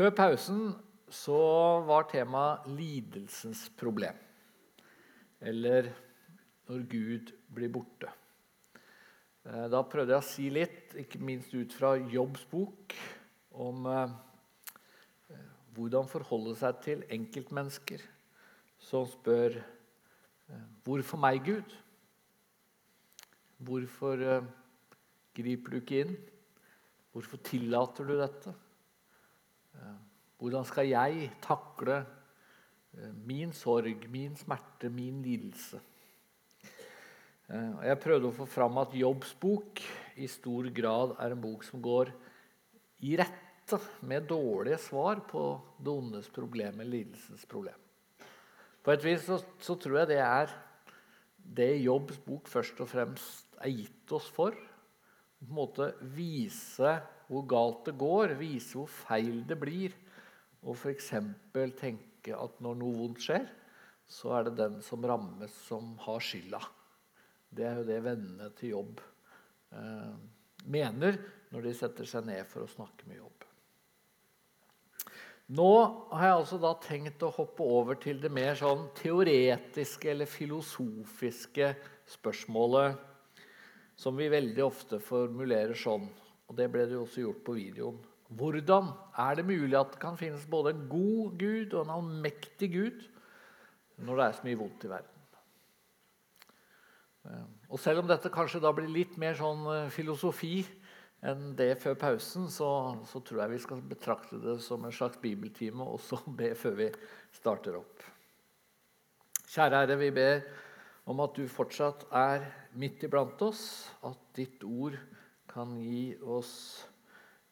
Før pausen så var temaet lidelsens problem. Eller når Gud blir borte. Eh, da prøvde jeg å si litt, ikke minst ut fra Jobbs bok, om eh, hvordan forholde seg til enkeltmennesker som spør eh, Hvorfor meg, Gud? Hvorfor griper du ikke inn? Hvorfor tillater du dette? Hvordan skal jeg takle min sorg, min smerte, min lidelse? Jeg prøvde å få fram at Jobbs bok i stor grad er en bok som går i rette med dårlige svar på det ondes problem eller lidelsens problem. På et vis så, så tror jeg det er det Jobbs bok først og fremst er gitt oss for. På en måte Vise hvor galt det går, vise hvor feil det blir. Og f.eks. tenke at når noe vondt skjer, så er det den som rammes, som har skylda. Det er jo det vennene til jobb eh, mener når de setter seg ned for å snakke med jobb. Nå har jeg altså da tenkt å hoppe over til det mer sånn teoretiske eller filosofiske spørsmålet som vi veldig ofte formulerer sånn. Og det ble det også gjort på videoen. Hvordan er det mulig at det kan finnes både en god Gud og en allmektig Gud når det er så mye vondt i verden? Eh, og selv om dette kanskje da blir litt mer sånn eh, filosofi enn det før pausen, så, så, tror jeg vi skal betrakte det som en slags bibeltime og så be før vi starter opp. Kjære Herre, vi ber om at du fortsatt er midt iblant oss, at ditt ord kan gi oss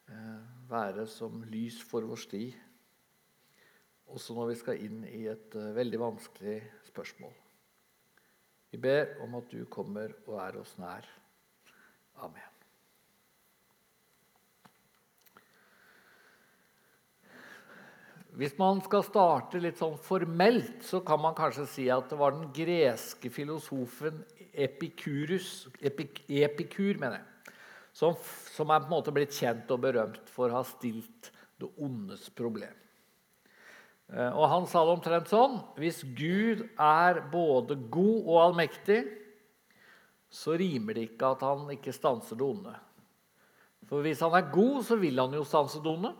eh, være som lys for vår sti, også når vi skal inn i et eh, veldig vanskelig spørsmål. Vi ber om at du kommer og er oss nær. Amen. Hvis man skal starte litt sånn formelt, så kan man kanskje si at det var den greske filosofen Epikurus, Epik, Epikur mener jeg, som, som er på en måte blitt kjent og berømt for å ha stilt det ondes problem. Eh, og han sa det omtrent sånn Hvis Gud er både god og allmektig, så rimer det ikke at han ikke stanser det onde. For hvis han er god, så vil han jo stanse det onde.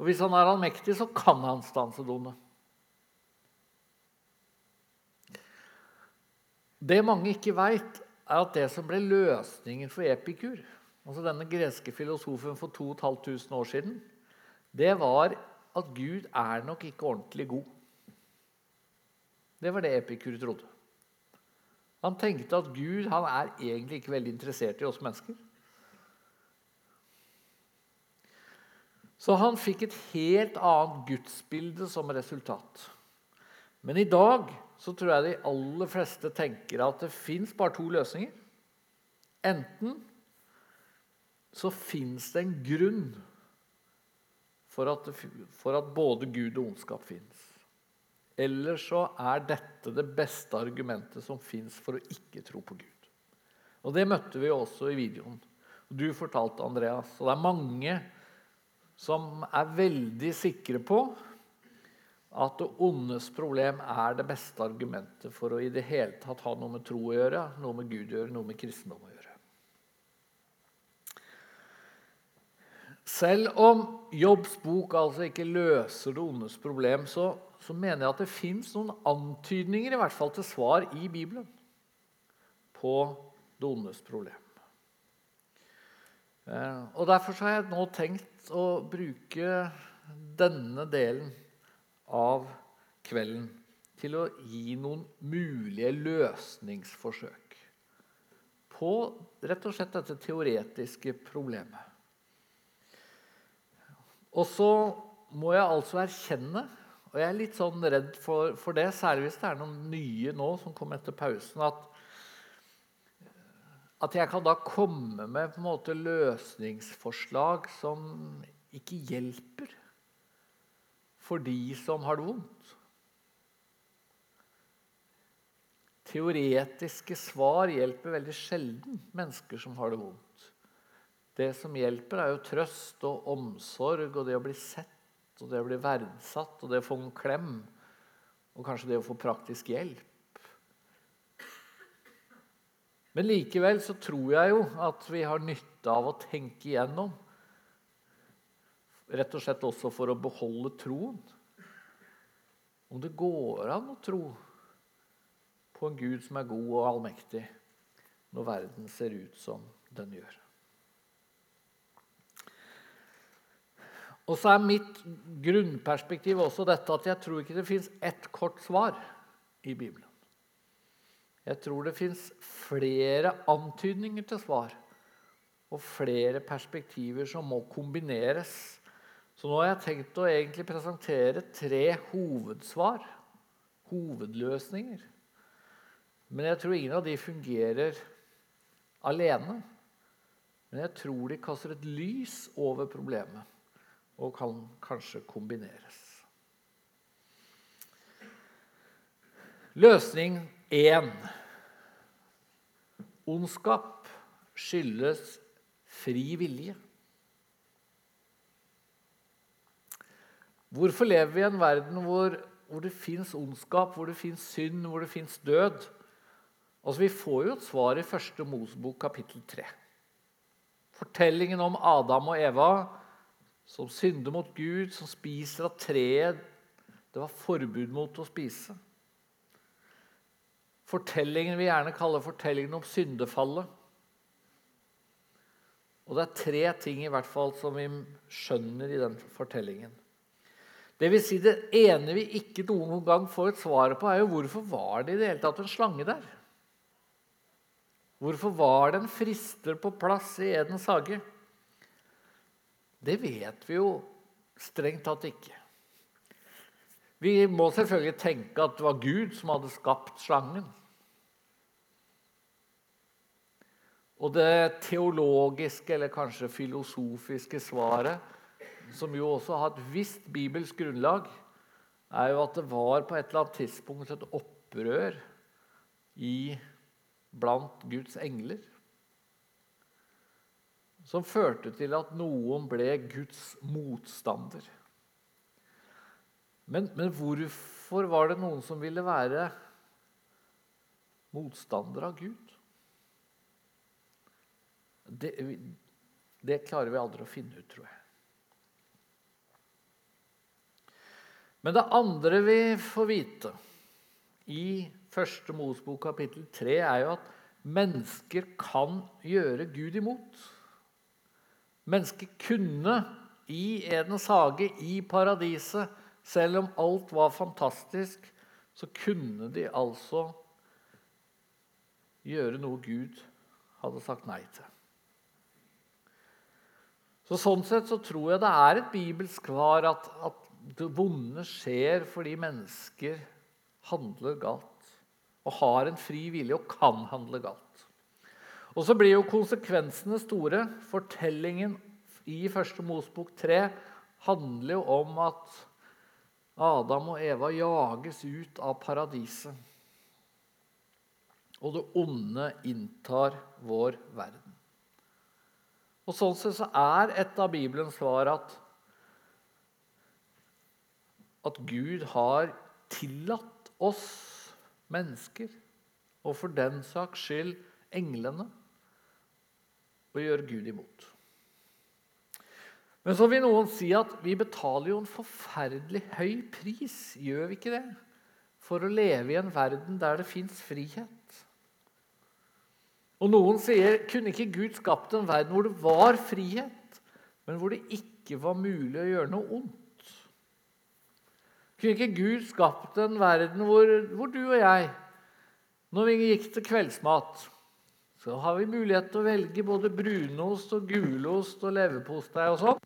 Og hvis han er allmektig, så kan han stanse det onde. Det mange ikke veit, er at det som ble løsningen for Epikur, altså denne greske filosofen for 2500 år siden, det var at Gud er nok ikke ordentlig god. Det var det Epikur trodde. Han tenkte at Gud han er egentlig ikke veldig interessert i oss mennesker. Så han fikk et helt annet gudsbilde som resultat. Men i dag så tror jeg de aller fleste tenker at det fins bare to løsninger. Enten så fins det en grunn for at, for at både Gud og ondskap fins. Eller så er dette det beste argumentet som fins for å ikke tro på Gud. Og Det møtte vi også i videoen. Du fortalte, Andreas. Og det er mange som er veldig sikre på at det ondes problem er det beste argumentet for å i det hele tatt ha noe med tro å gjøre, noe med Gud å gjøre, noe med kristendom å gjøre. Selv om Jobbs bok altså ikke løser det ondes problem, så, så mener jeg at det fins noen antydninger i hvert fall til svar i Bibelen på det ondes problem. Eh, og Derfor har jeg nå tenkt å bruke denne delen av kvelden til å gi noen mulige løsningsforsøk på rett og slett dette teoretiske problemet. Og så må jeg altså erkjenne, og jeg er litt sånn redd for, for det, særlig hvis det er noen nye nå som kommer etter pausen, at, at jeg kan da komme med på en måte løsningsforslag som ikke hjelper for de som har det vondt. Teoretiske svar hjelper veldig sjelden mennesker som har det vondt. Det som hjelper, er jo trøst og omsorg og det å bli sett og det å bli verdsatt, og det å få en klem, og kanskje det å få praktisk hjelp. Men likevel så tror jeg jo at vi har nytte av å tenke igjennom. Rett og slett også for å beholde troen. Om det går an å tro på en Gud som er god og allmektig, når verden ser ut som den gjør. Og så er mitt grunnperspektiv også dette at jeg tror ikke det fins ett kort svar i Bibelen. Jeg tror det fins flere antydninger til svar og flere perspektiver som må kombineres. Så nå har jeg tenkt å egentlig presentere tre hovedsvar, hovedløsninger. Men jeg tror ingen av de fungerer alene. Men jeg tror de kaster et lys over problemet og kan kanskje kombineres. Løsning én. Ondskap skyldes fri vilje. Hvorfor lever vi i en verden hvor, hvor det fins ondskap, hvor det fins synd, hvor det fins død? Altså, Vi får jo et svar i første Mosebok kapittel 3. Fortellingen om Adam og Eva som synder mot Gud, som spiser av treet det var forbud mot å spise. Fortellingen vi gjerne kaller fortellingen om syndefallet. Og det er tre ting i hvert fall som vi skjønner i den fortellingen. Det vil si det ene vi ikke noen gang får et svar på, er jo hvorfor var det i det hele tatt en slange der? Hvorfor var det en frister på plass i Edens hage? Det vet vi jo strengt tatt ikke. Vi må selvfølgelig tenke at det var Gud som hadde skapt slangen. Og det teologiske, eller kanskje filosofiske svaret, som jo også har et visst bibelsk grunnlag, er jo at det var på et eller annet tidspunkt et opprør i, blant Guds engler som førte til at noen ble Guds motstander. Men, men, hvorfor var det noen som ville være motstander av Gud? Det, det klarer vi aldri å finne ut, tror jeg. Men det andre vi får vite i første Mosbok kapittel 3, er jo at mennesker kan gjøre Gud imot. Mennesker kunne i Edens hage, i paradiset, selv om alt var fantastisk, så kunne de altså gjøre noe Gud hadde sagt nei til. Så Sånn sett så tror jeg det er et bibelsk svar at, at det vonde skjer fordi mennesker handler galt. Og har en fri vilje og kan handle galt. Og så blir jo konsekvensene store. Fortellingen i første Mosbok 3 handler jo om at Adam og Eva jages ut av paradiset. Og det onde inntar vår verden. Og Sånn sett så er et av Bibelens svar at, at Gud har tillatt oss mennesker, og for den saks skyld englene, å gjøre Gud imot. Men så vil noen si at vi betaler jo en forferdelig høy pris, gjør vi ikke det? For å leve i en verden der det fins frihet. Og noen sier kunne ikke Gud skapt en verden hvor det var frihet, men hvor det ikke var mulig å gjøre noe ondt? Kunne ikke Gud skapt en verden hvor, hvor du og jeg, når vi gikk til kveldsmat så har vi mulighet til å velge både brunost og gulost og leverpostei og sånn.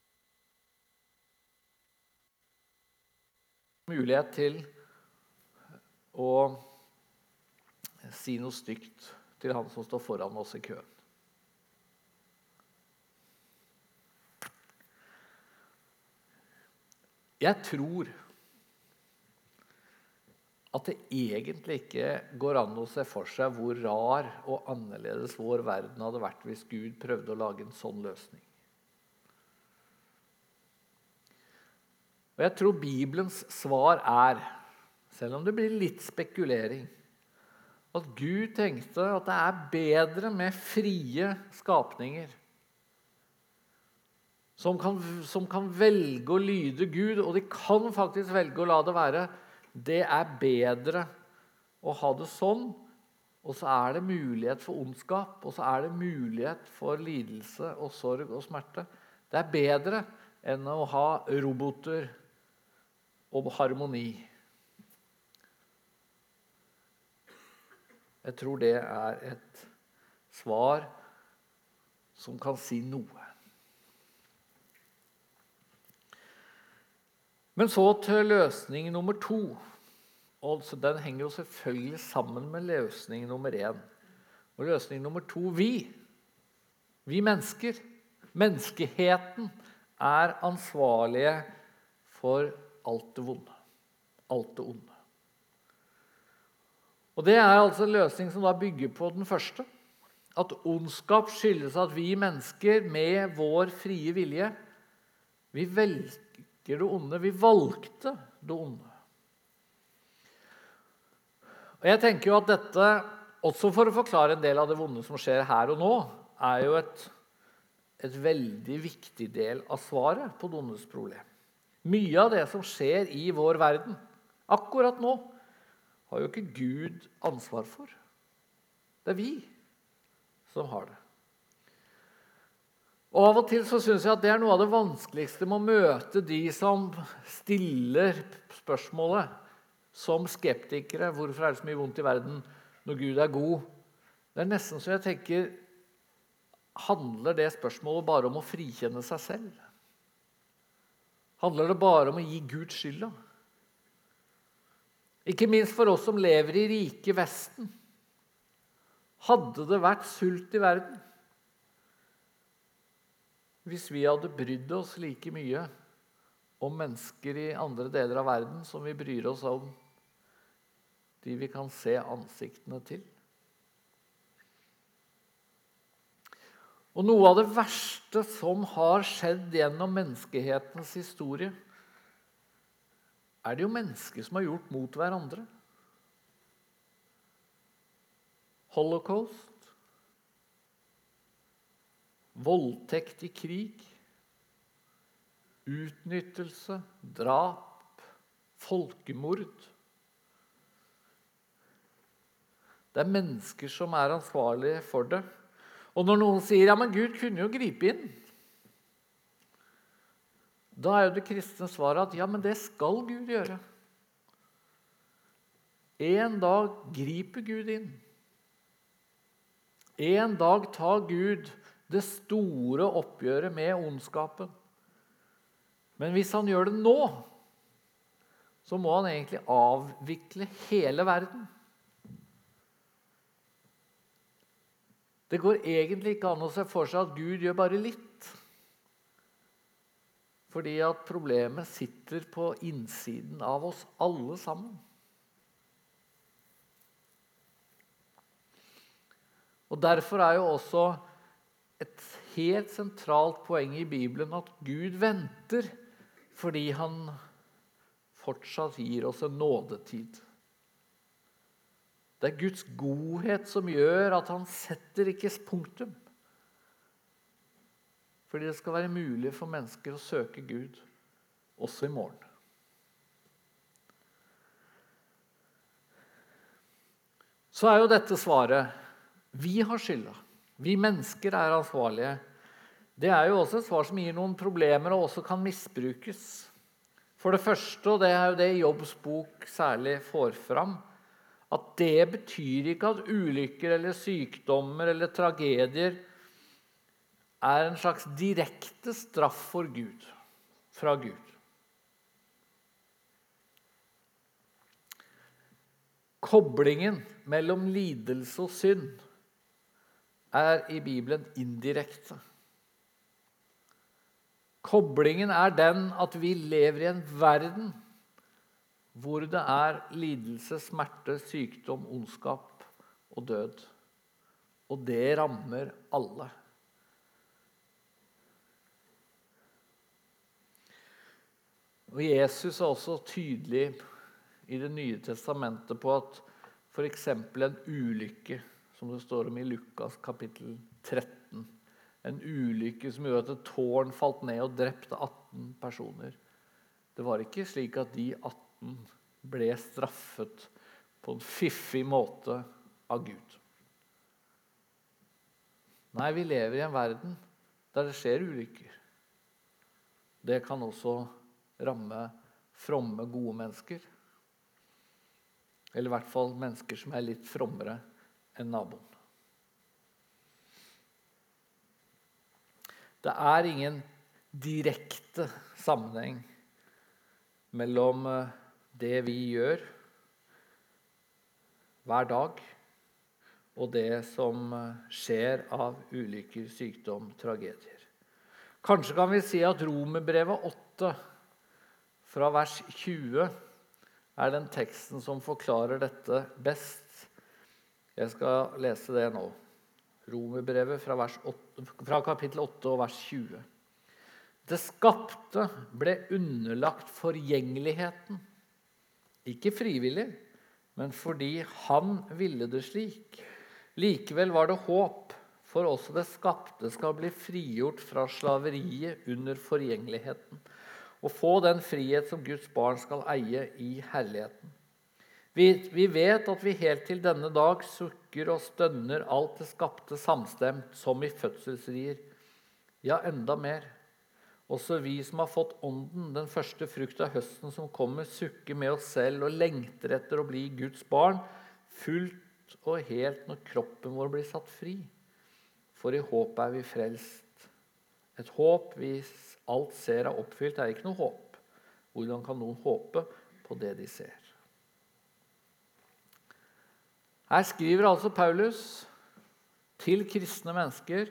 Mulighet til å si noe stygt til han som står foran oss i køen. Jeg tror at det egentlig ikke går an å se for seg hvor rar og annerledes vår verden hadde vært hvis Gud prøvde å lage en sånn løsning. Og jeg tror Bibelens svar er, selv om det blir litt spekulering, at Gud tenkte at det er bedre med frie skapninger som kan, som kan, velge å lyde Gud, og de kan faktisk velge å la det være. Det er bedre å ha det sånn. Og så er det mulighet for ondskap, og så er det mulighet for lidelse og sorg og smerte. Det er bedre enn å ha roboter og harmoni. Jeg tror det er et svar som kan si noe. Men så til løsning nummer to. Altså, den henger jo selvfølgelig sammen med løsning nummer én. Og løsning nummer to vi. Vi mennesker, menneskeheten, er ansvarlige for alt det vonde. Alt det onde. Og Det er altså en løsning som da bygger på den første. At ondskap skyldes at vi mennesker med vår frie vilje vi velger det onde. Vi valgte det onde. Og jeg tenker jo at dette, også for å forklare en del av det vonde som skjer her og nå, er jo et, et veldig viktig del av svaret på det ondes problem. Mye av det som skjer i vår verden akkurat nå, har jo ikke Gud ansvar for. Det er vi som har det. Og Av og til så syns jeg at det er noe av det vanskeligste med å møte de som stiller spørsmålet som skeptikere hvorfor er det så mye vondt i verden når Gud er god. Det er nesten så jeg tenker Handler det spørsmålet bare om å frikjenne seg selv? Handler det bare om å gi Gud skylda? Ikke minst for oss som lever i rike Vesten. Hadde det vært sult i verden hvis vi hadde brydd oss like mye om mennesker i andre deler av verden som vi bryr oss om de vi kan se ansiktene til? Og noe av det verste som har skjedd gjennom menneskehetens historie, er det jo mennesker som har gjort mot hverandre. Holocaust, voldtekt i krig, utnyttelse, drap, folkemord. Det er mennesker som er ansvarlige for det. Og når noen sier ja, men Gud kunne jo gripe inn, da er jo det kristne svaret at ja, men det skal Gud gjøre. En dag griper Gud inn. En dag tar Gud det store oppgjøret med ondskapen. Men hvis han gjør det nå, så må han egentlig avvikle hele verden. Det går egentlig ikke an å se for seg at Gud gjør bare litt. Fordi at problemet sitter på innsiden av oss alle sammen. Og Derfor er jo også et helt sentralt poeng i Bibelen at Gud venter fordi han fortsatt gir oss en nådetid. Det er Guds godhet som gjør at han setter ikke punktum. Fordi det skal være mulig for mennesker å søke Gud også i morgen. Så er jo dette svaret vi har skylda. Vi mennesker er ansvarlige. Det er jo også et svar som gir noen problemer og også kan misbrukes. For det første, og det er jo det Jobbs bok særlig får fram, at det betyr ikke at ulykker eller sykdommer eller tragedier er en slags direkte straff for Gud, fra Gud. Koblingen mellom lidelse og synd er i Bibelen indirekte. Koblingen er den at vi lever i en verden hvor det er lidelse, smerte, sykdom, ondskap og død. Og det rammer alle. Og Jesus er også tydelig i Det nye testamentet på at f.eks. en ulykke, som det står om i Lukas kapittel 13 En ulykke som gjorde at et tårn falt ned og drepte 18 personer. Det var ikke slik at de 18 ble straffet på en fiffig måte av Gud. Nei, vi lever i en verden der det skjer ulykker. Det kan også ramme fromme, gode mennesker. Eller i hvert fall mennesker som er litt frommere enn naboen. Det er ingen direkte sammenheng mellom eh, det vi gjør hver dag, og det som eh, skjer av ulykker, sykdom, tragedier. Kanskje kan vi si at Romerbrevet 8, fra vers 20, er den teksten som forklarer dette best. Jeg skal lese det nå. Romerbrevet fra, fra kapittel 8 og vers 20. Det skapte ble underlagt forgjengeligheten. Ikke frivillig, men fordi han ville det slik. Likevel var det håp, for også det skapte skal bli frigjort fra slaveriet under forgjengeligheten og få den frihet som Guds barn skal eie i herligheten. Vi, vi, vet at vi helt til denne dag sukker og stønner alt det skapte samstemt, som i fødselsrier. Ja, enda mer. Også vi som har fått Ånden, den første frukt av høsten som kommer, sukker med oss selv og lengter etter å bli Guds barn, fullt og helt når kroppen vår blir satt fri. For i håp er vi frelst. Et håp hvis alt ser er oppfylt, er ikke noe håp. Hvordan kan noen håpe på det de ser? Her skriver altså Paulus til kristne mennesker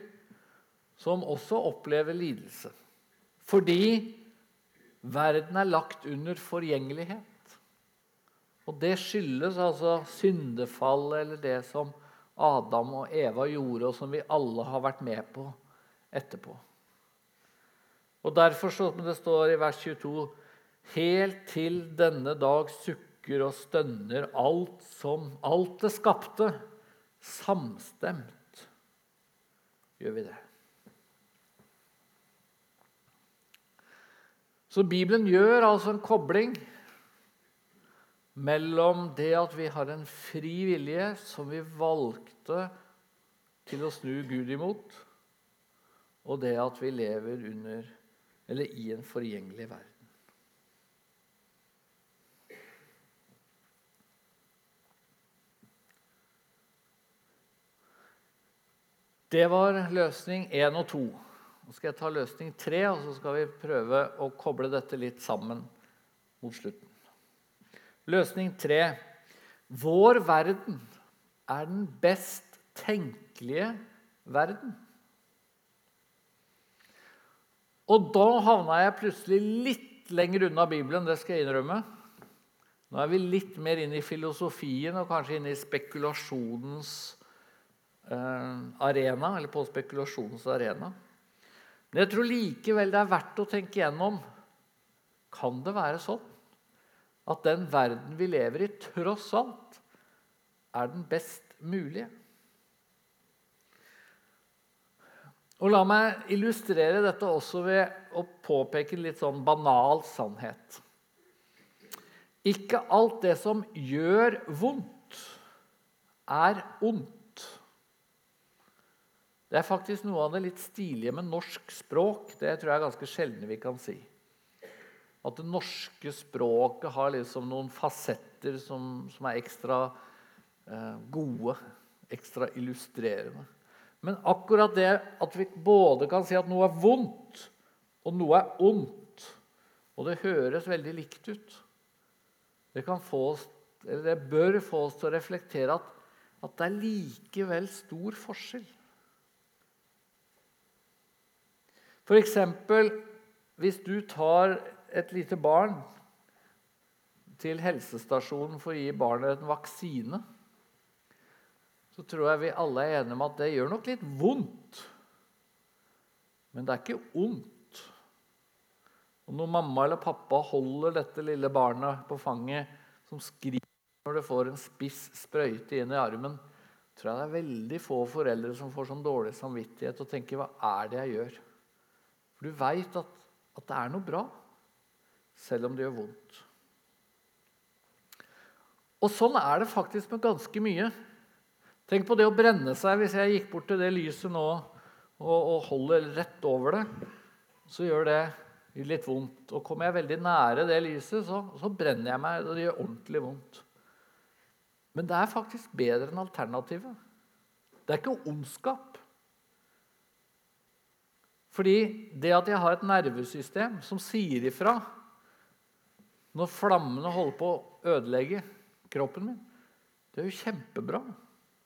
som også opplever lidelse. Fordi verden er lagt under forgjengelighet. Og det skyldes altså syndefallet eller det som Adam og Eva gjorde, og som vi alle har vært med på etterpå. Og Derfor, som det står i vers 22, helt til denne dag sukker og stønner alt som alt det skapte. Samstemt gjør vi det. Så Bibelen gjør altså en kobling mellom det at vi har en fri vilje som vi valgte til å snu Gud imot, og det at vi lever under eller i en forgjengelig verden. Det var løsning én og to. Nå skal jeg ta løsning tre, og så skal vi prøve å koble dette litt sammen mot slutten. Løsning tre. Vår verden er den best tenkelige verden. Og da havna jeg plutselig litt lenger unna Bibelen, det skal jeg innrømme. Nå er vi litt mer inne i filosofien og kanskje inne i spekulasjonens arena. Eller på spekulasjonens arena. Men jeg tror likevel det er verdt å tenke gjennom Kan det være sånn at den verden vi lever i, tross alt er den best mulige? Og La meg illustrere dette også ved å påpeke en litt sånn banal sannhet. Ikke alt det som gjør vondt, er ondt. Det er faktisk noe av det litt stilige med norsk språk. Det tror jeg er ganske sjelden vi kan si. At det norske språket har liksom noen fasetter som, som er ekstra eh, gode, ekstra illustrerende. Men akkurat det at vi både kan si at noe er vondt, og noe er ondt, og det høres veldig likt ut Det, oss, det bør få oss til å reflektere at, at det er likevel stor forskjell. F.eks. hvis du tar et lite barn til helsestasjonen for å gi barnet en vaksine så tror jeg vi alle er enige om at det gjør nok litt vondt. Men det er ikke ondt. Og når mamma eller pappa holder dette lille barnet på fanget, som skriker når det får en spiss sprøyte inn i armen, tror jeg det er veldig få foreldre som får sånn dårlig samvittighet og tenker 'hva er det jeg gjør?' For du veit at, at det er noe bra, selv om det gjør vondt. Og sånn er det faktisk med ganske mye. Tenk på det å brenne seg. Hvis jeg gikk bort til det lyset nå og, og holder rett over det, så gjør det litt vondt. Og kommer jeg veldig nære det lyset, så, så brenner jeg meg, og det gjør ordentlig vondt. Men det er faktisk bedre enn alternativet. Det er ikke ondskap. Fordi det at jeg har et nervesystem som sier ifra når flammene holder på å ødelegge kroppen min, det er jo kjempebra.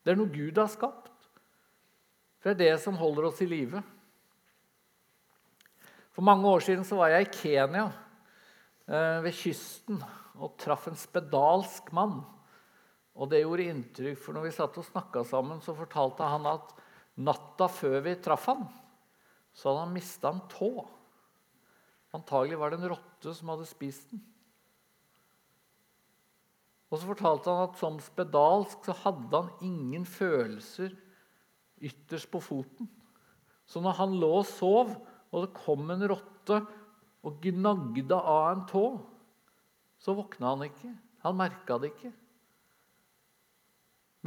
Det er noe Gud har skapt. For det er det som holder oss i live. For mange år siden var jeg i Kenya, eh, ved kysten, og traff en spedalsk mann. Og det gjorde inntrykk, for når vi satt og snakka sammen, så fortalte han at natta før vi traff han, så hadde han mista en tå. Antagelig var det en rotte som hadde spist den. Og så fortalte han at som spedalsk så hadde han ingen følelser ytterst på foten. Så når han lå og sov, og det kom en rotte og gnagde av en tå, så våkna han ikke. Han merka det ikke.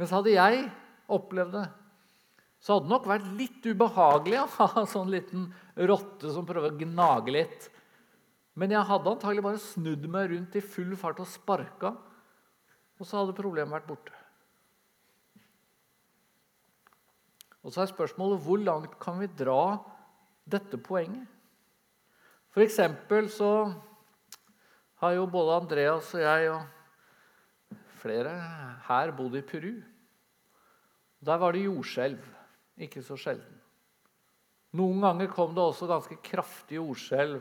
Mens hadde jeg opplevd det, så hadde det nok vært litt ubehagelig å ha en sånn liten rotte som prøver å gnage litt. Men jeg hadde antagelig bare snudd meg rundt i full fart og sparka og så hadde problemet vært borte. Og så er spørsmålet hvor langt kan vi dra dette poenget? For eksempel så har jo både Andreas og jeg og flere her bodd i Peru. Der var det jordskjelv. Ikke så sjelden. Noen ganger kom det også ganske kraftige jordskjelv.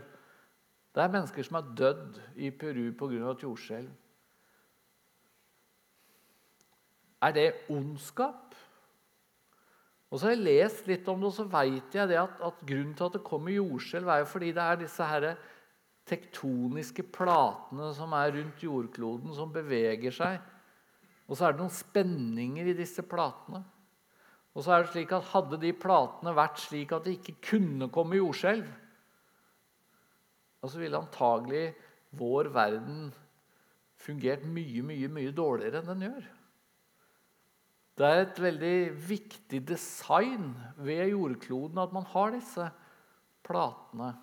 Det er mennesker som har dødd i Peru pga. et jordskjelv. Er det ondskap? Og så har jeg lest litt om det, og så veit jeg at, at, grunnen til at det kommer jordskjelv, er jo fordi det er disse her tektoniske platene som er rundt jordkloden, som beveger seg. Og så er det noen spenninger i disse platene. Og så er det slik at Hadde de platene vært slik at det ikke kunne komme jordskjelv, så ville antagelig vår verden fungert mye, mye, mye dårligere enn den gjør. Det er et veldig viktig design ved jordkloden at man har disse platene.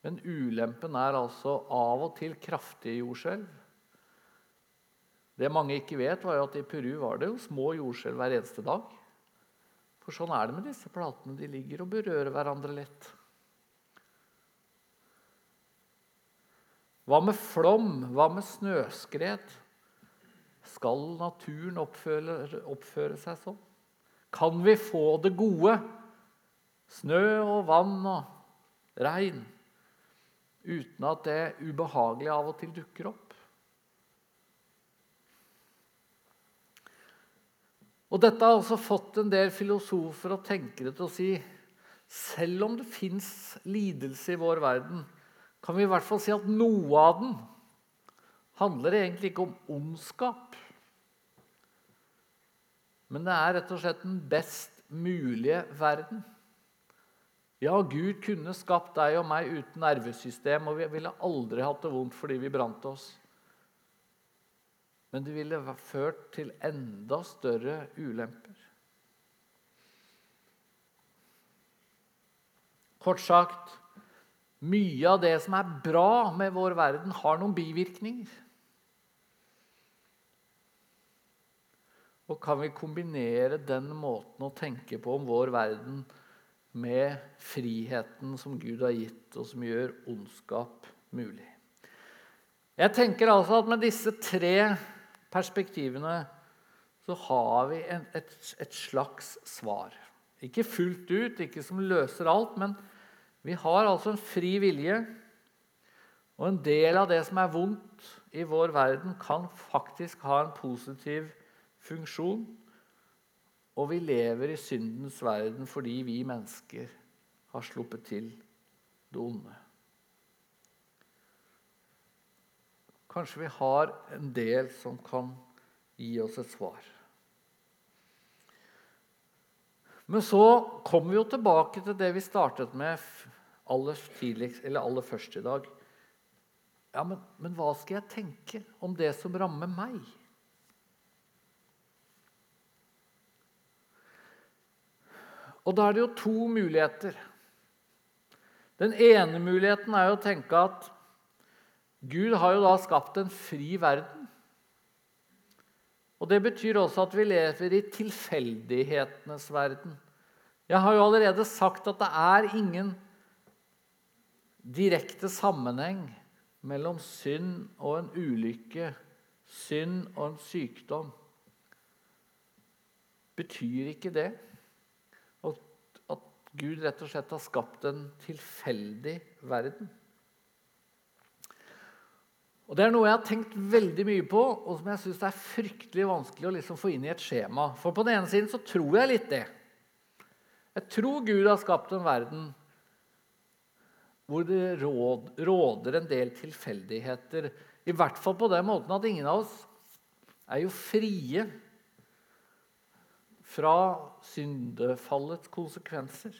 Men ulempen er altså av og til kraftige jordskjelv. Det mange ikke vet, var jo at i Peru var det jo små jordskjelv hver eneste dag. For sånn er det med disse platene. De ligger og berører hverandre lett. Hva med flom? Hva med snøskred? Skal naturen oppføre, oppføre seg sånn? Kan vi få det gode? Snø og vann og regn. Uten at det ubehagelige av og til dukker opp. Og Dette har altså fått en del filosofer og tenkere til å si selv om det fins lidelse i vår verden, kan vi i hvert fall si at noe av den handler egentlig ikke om ondskap. Men det er rett og slett den best mulige verden. Ja, Gud kunne skapt deg og meg uten nervesystem, og vi ville aldri hatt det vondt fordi vi brant oss. Men det ville ført til enda større ulemper. Kort sagt mye av det som er bra med vår verden, har noen bivirkninger. Og kan vi kombinere den måten å tenke på om vår verden med friheten som Gud har gitt, og som gjør ondskap mulig? Jeg tenker altså at med disse tre perspektivene så har vi et, et slags svar. Ikke fullt ut, ikke som løser alt, men vi har altså en fri vilje. Og en del av det som er vondt i vår verden, kan faktisk ha en positiv funksjon. Og vi lever i syndens verden fordi vi mennesker har sluppet til det onde. Kanskje vi har en del som kan gi oss et svar. Men så kommer vi jo tilbake til det vi startet med aller, tidligst, aller først i dag. Ja, men, men hva skal jeg tenke om det som rammer meg? Og da er det jo to muligheter. Den ene muligheten er jo å tenke at Gud har jo da skapt en fri verden. Og Det betyr også at vi lever i tilfeldighetenes verden. Jeg har jo allerede sagt at det er ingen direkte sammenheng mellom synd og en ulykke, synd og en sykdom. Betyr ikke det at Gud rett og slett har skapt en tilfeldig verden? Og Det er noe jeg har tenkt veldig mye på, og som jeg syns er fryktelig vanskelig å liksom få inn i et skjema. For på den ene siden så tror jeg litt det. Jeg tror Gud har skapt en verden hvor det råder en del tilfeldigheter. I hvert fall på den måten at ingen av oss er jo frie fra syndefallets konsekvenser.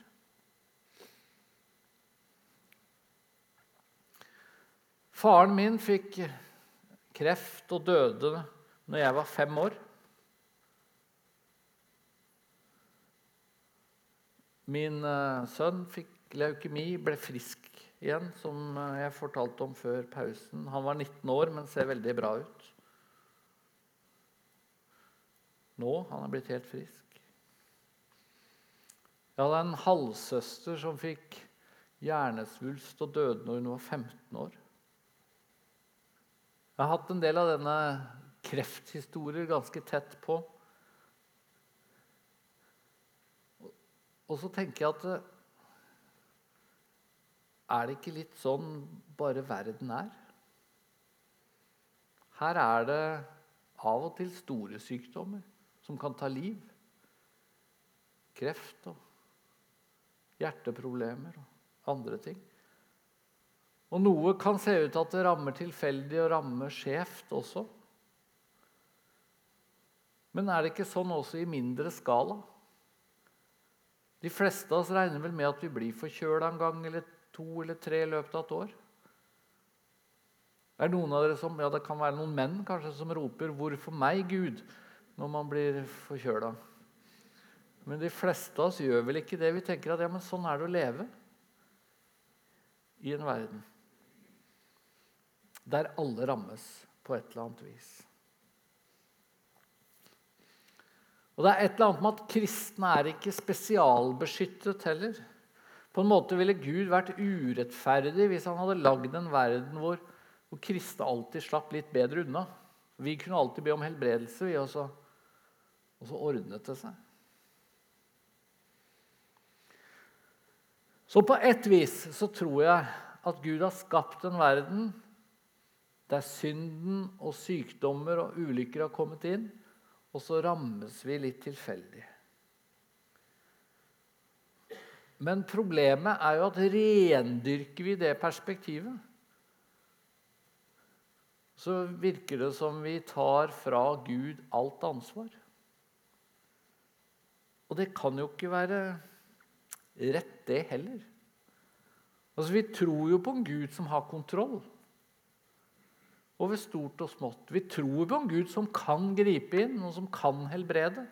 Faren min fikk kreft og døde når jeg var fem år. Min uh, sønn fikk leukemi, ble frisk igjen, som uh, jeg fortalte om før pausen. Han var 19 år, men ser veldig bra ut. Nå han er blitt helt frisk. Jeg hadde en halvsøster som fikk hjernesvulst og døde når hun var 15 år. Jeg har hatt en del av denne krefthistorier ganske tett på. Og så tenker jeg at eh, Er det ikke litt sånn bare verden er? Her er det av og til store sykdommer som kan ta liv. Kreft og hjerteproblemer og andre ting. Og noe kan se ut til at det rammer tilfeldig og rammer skjevt også. Men er det ikke sånn også i mindre skala? De fleste av oss regner vel med at vi blir forkjøla en gang eller to eller tre i løpet av et år. Det noen av dere som, ja det kan være noen menn kanskje som roper 'Hvorfor meg, Gud?' når man blir forkjøla. Men de fleste av oss gjør vel ikke det. Vi tenker at ja, men sånn er det å leve i en verden der alle rammes på et eller annet vis. Og det er et eller annet med at kristne er ikke spesialbeskyttet heller. På en måte ville Gud vært urettferdig hvis han hadde lagd en verden hvor, hvor kristne alltid slapp litt bedre unna. Vi kunne alltid be om helbredelse, vi også. Og så ordnet det seg. Så på et vis så tror jeg at Gud har skapt en verden der synden og sykdommer og ulykker har kommet inn, og så rammes vi litt tilfeldig. Men problemet er jo at rendyrker vi det perspektivet, så virker det som vi tar fra Gud alt ansvar. Og det kan jo ikke være rett, det heller. Altså, Vi tror jo på en Gud som har kontroll over stort og smått. Vi tror på en Gud som kan gripe inn, og som kan helbrede.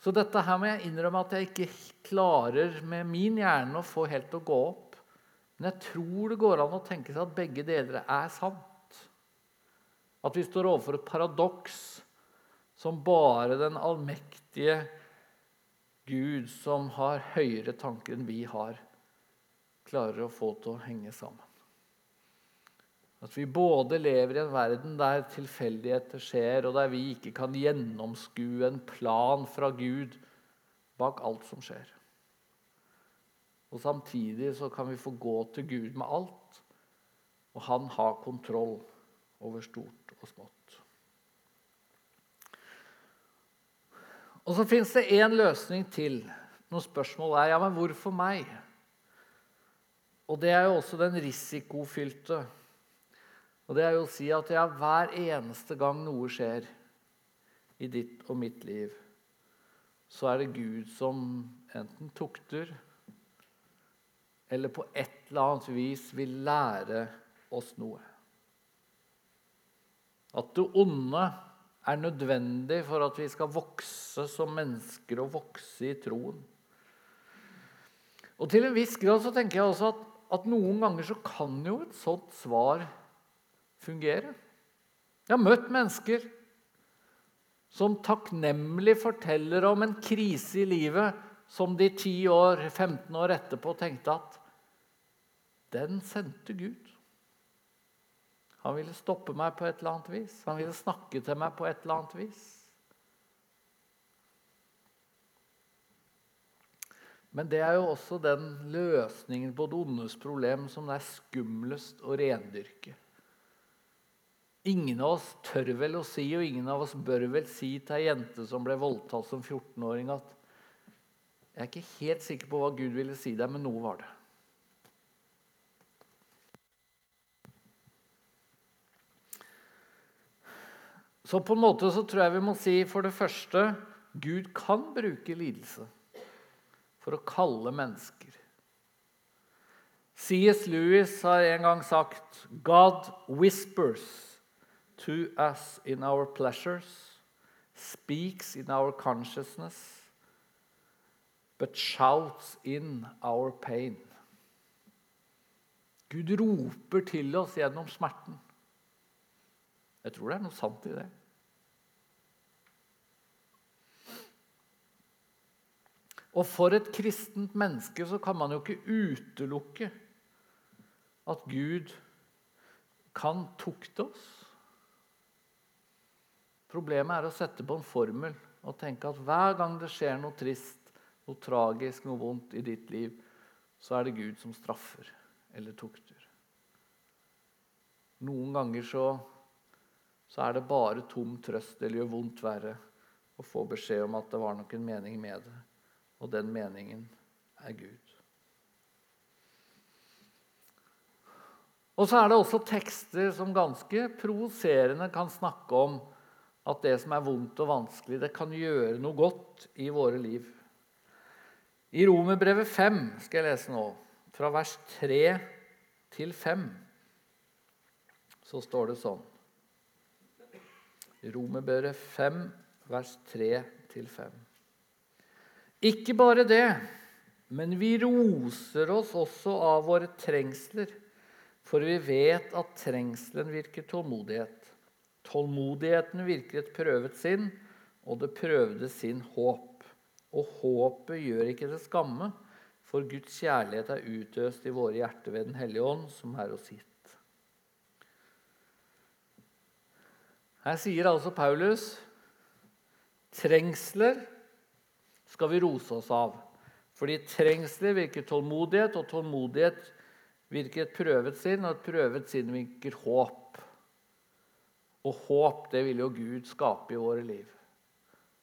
Så dette her må jeg innrømme at jeg ikke klarer med min hjerne å få helt å gå opp. Men jeg tror det går an å tenke seg at begge deler er sant. At vi står overfor et paradoks som bare den allmektige Gud, som har høyere tanker enn vi har, klarer å få til å henge sammen. At vi både lever i en verden der tilfeldigheter skjer, og der vi ikke kan gjennomskue en plan fra Gud bak alt som skjer. Og Samtidig så kan vi få gå til Gud med alt, og han har kontroll over stort og smått. Og så fins det én løsning til. Noen spørsmål er ja, men hvorfor meg? Og det er jo også den risikofylte. Og det er jo å si at ja, hver eneste gang noe skjer i ditt og mitt liv, så er det Gud som enten tukter eller på et eller annet vis vil lære oss noe. At det onde er nødvendig for at vi skal vokse som mennesker og vokse i troen. Og til en viss grad så tenker jeg også at, at noen ganger så kan jo et sånt svar fungere. Jeg har møtt mennesker som takknemlig forteller om en krise i livet som de 10 år, 15 år etterpå tenkte at den sendte Gud. Han ville stoppe meg på et eller annet vis. Han ville snakke til meg på et eller annet vis. Men det er jo også den løsningen på det ondes problem som det er skumlest å rendyrke. Ingen av oss tør vel å si, og ingen av oss bør vel si til ei jente som ble voldtatt som 14-åring, at 'Jeg er ikke helt sikker på hva Gud ville si deg, men noe var det'. Så på en måte så tror jeg vi må si for det første Gud kan bruke lidelse for å kalle mennesker. C.S. Lewis har en gang sagt God whispers to us in our pleasures, speaks in our consciousness, but shouts in our pain. Gud roper til oss gjennom smerten. Jeg tror det er noe sant i det. Og for et kristent menneske så kan man jo ikke utelukke at Gud kan tukte oss. Problemet er å sette på en formel og tenke at hver gang det skjer noe trist, noe tragisk, noe vondt i ditt liv, så er det Gud som straffer eller tukter. Noen ganger så, så er det bare tom trøst eller gjør vondt verre å få beskjed om at det var nok en mening med det og den meningen er Gud. Og så er det også tekster som ganske provoserende kan snakke om at det som er vondt og vanskelig, det kan gjøre noe godt i våre liv. I Romerbrevet 5 skal jeg lese nå, fra vers 3 til 5, så står det sånn Romerbrevet 5, vers 3 til 5. Ikke bare det, men vi roser oss også av våre trengsler, for vi vet at trengselen virker tålmodighet. Tålmodigheten virker et prøvet sinn, og det prøvde sin håp. Og håpet gjør ikke det skamme, for Guds kjærlighet er utøst i våre hjerter ved Den hellige ånd, som er oss gitt. Her sier altså Paulus trengsler skal vi rose oss av. Fordi trengsler virker tålmodighet, og tålmodighet virker et prøvet sinn, og et prøvet sinn virker håp. Og håp, det vil jo Gud skape i våre liv.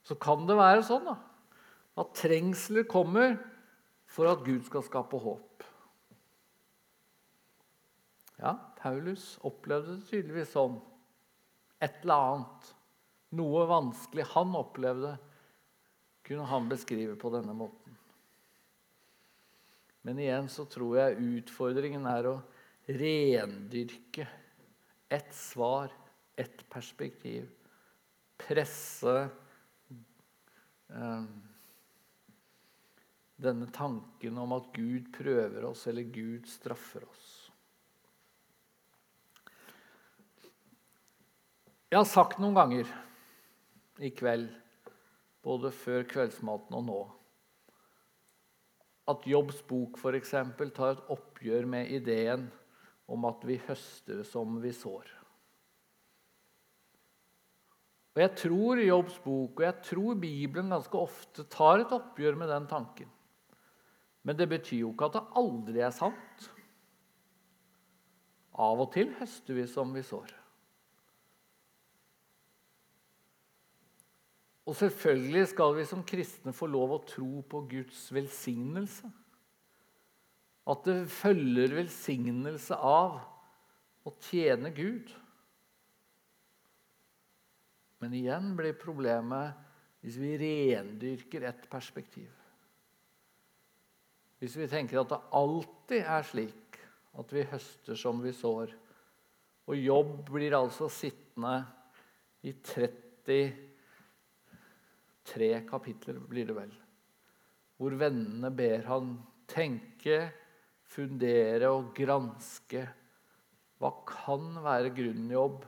Så kan det være sånn da, at trengsler kommer for at Gud skal skape håp. Ja, Paulus opplevde det tydeligvis sånn. Et eller annet. Noe vanskelig han opplevde kunne han beskrive på denne måten. Men igjen så tror jeg utfordringen er å rendyrke ett svar, ett perspektiv. Presse um, denne tanken om at Gud prøver oss, eller Gud straffer oss. Jeg har sagt noen ganger i kveld både før kveldsmaten og nå. At Jobbs bok f.eks. tar et oppgjør med ideen om at vi høster som vi sår. Og Jeg tror Jobbs bok og jeg tror Bibelen ganske ofte tar et oppgjør med den tanken. Men det betyr jo ikke at det aldri er sant. Av og til høster vi som vi sår. Og selvfølgelig skal vi som kristne få lov å tro på Guds velsignelse. at det følger velsignelse av å tjene Gud. Men igjen blir problemet hvis vi rendyrker et perspektiv. Hvis vi tenker at det alltid er slik at vi høster som vi sår, og jobb blir altså sittende i 33 kapitler, blir det vel, hvor vennene ber han tenke, fundere og granske. Hva kan være grunnen, jobb,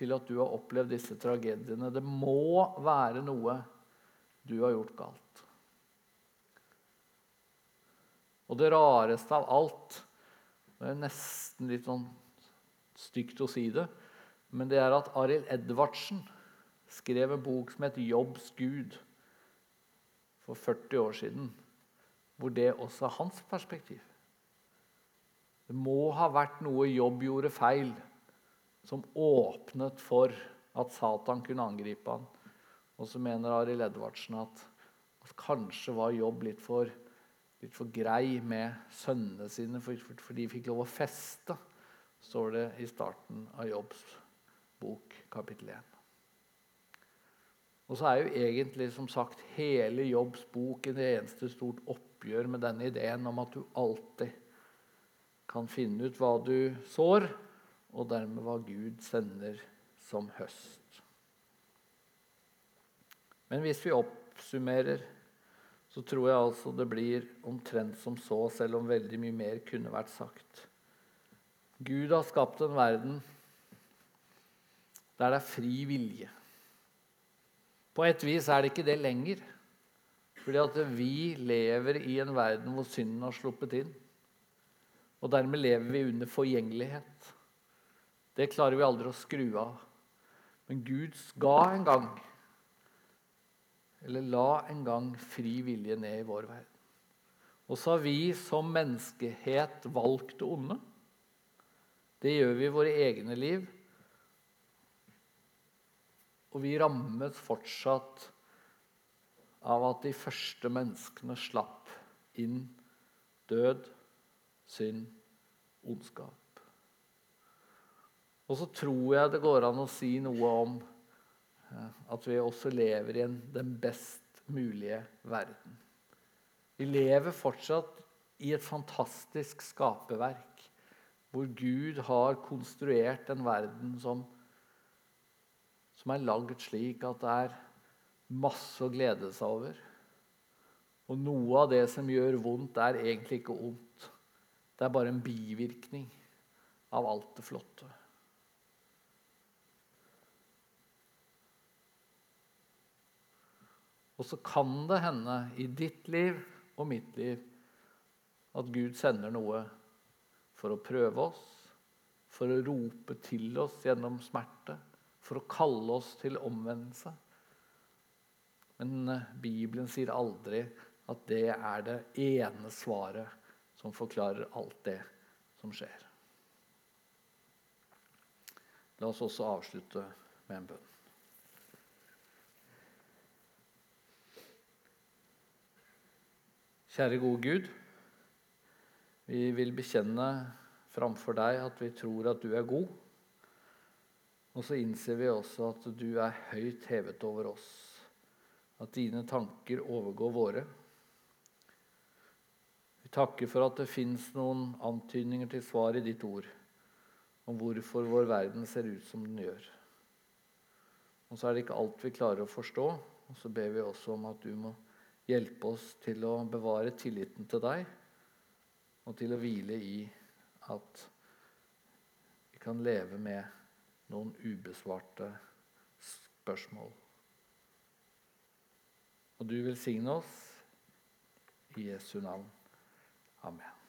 til at du har opplevd disse tragediene? Det må være noe du har gjort galt. Og det rareste av alt Det er nesten litt sånn stygt å si det, men det er at Arild Edvardsen skrev en bok som het 'Jobbs Gud' for 40 år siden, hvor det også er hans perspektiv. Det må ha vært noe Jobb gjorde feil, som åpnet for at Satan kunne angripe han. Og så mener Arild Edvardsen at, at kanskje var Jobb litt for litt for grei med sønnene sine, for, for, de fikk lov å feste, står det i starten av Jobbs bok, kapittel 1. Og så er jo egentlig som sagt hele Jobbs bok en eneste stort oppgjør med denne ideen om at du alltid kan finne ut hva du sår, og dermed hva Gud sender som høst. Men hvis vi oppsummerer så tror jeg altså det blir omtrent som så, selv om veldig mye mer kunne vært sagt. Gud har skapt en verden der det er fri vilje. På et vis er det ikke det lenger. Fordi at vi lever i en verden hvor synden har sluppet inn. Og dermed lever vi under forgjengelighet. Det klarer vi aldri å skru av. Men Gud ga en gang eller la en gang fri vilje ned i vår verden. Og så har vi som menneskehet valgt det onde. Det gjør vi i våre egne liv. Og vi rammes fortsatt av at de første menneskene slapp inn død, synd, ondskap. Og så tror jeg det går an å si noe om at vi også lever i en, den best mulige verden. Vi lever fortsatt i et fantastisk skaperverk, hvor Gud har konstruert en verden som, som er lagd slik at det er masse å glede seg over. Og noe av det som gjør vondt, er egentlig ikke ondt. Det er bare en bivirkning av alt det flotte. Og så kan det hende i ditt liv og mitt liv at Gud sender noe for å prøve oss, for å rope til oss gjennom smerte, for å kalle oss til omvendelse. Men eh, Bibelen sier aldri at det er det ene svaret som forklarer alt det som skjer. La oss også avslutte med en bønn. Kjære gode Gud. Vi vil bekjenne framfor deg at vi tror at du er god. Og så innser vi også at du er høyt hevet over oss. At dine tanker overgår våre. Vi takker for at det fins noen antydninger til svar i ditt ord om hvorfor vår verden ser ut som den gjør. Og så er det ikke alt vi klarer å forstå, og så ber vi også om at du må Hjelpe oss til å bevare tilliten til deg og til å hvile i at vi kan leve med noen ubesvarte spørsmål. Og du velsigne oss i Jesu navn. Amen.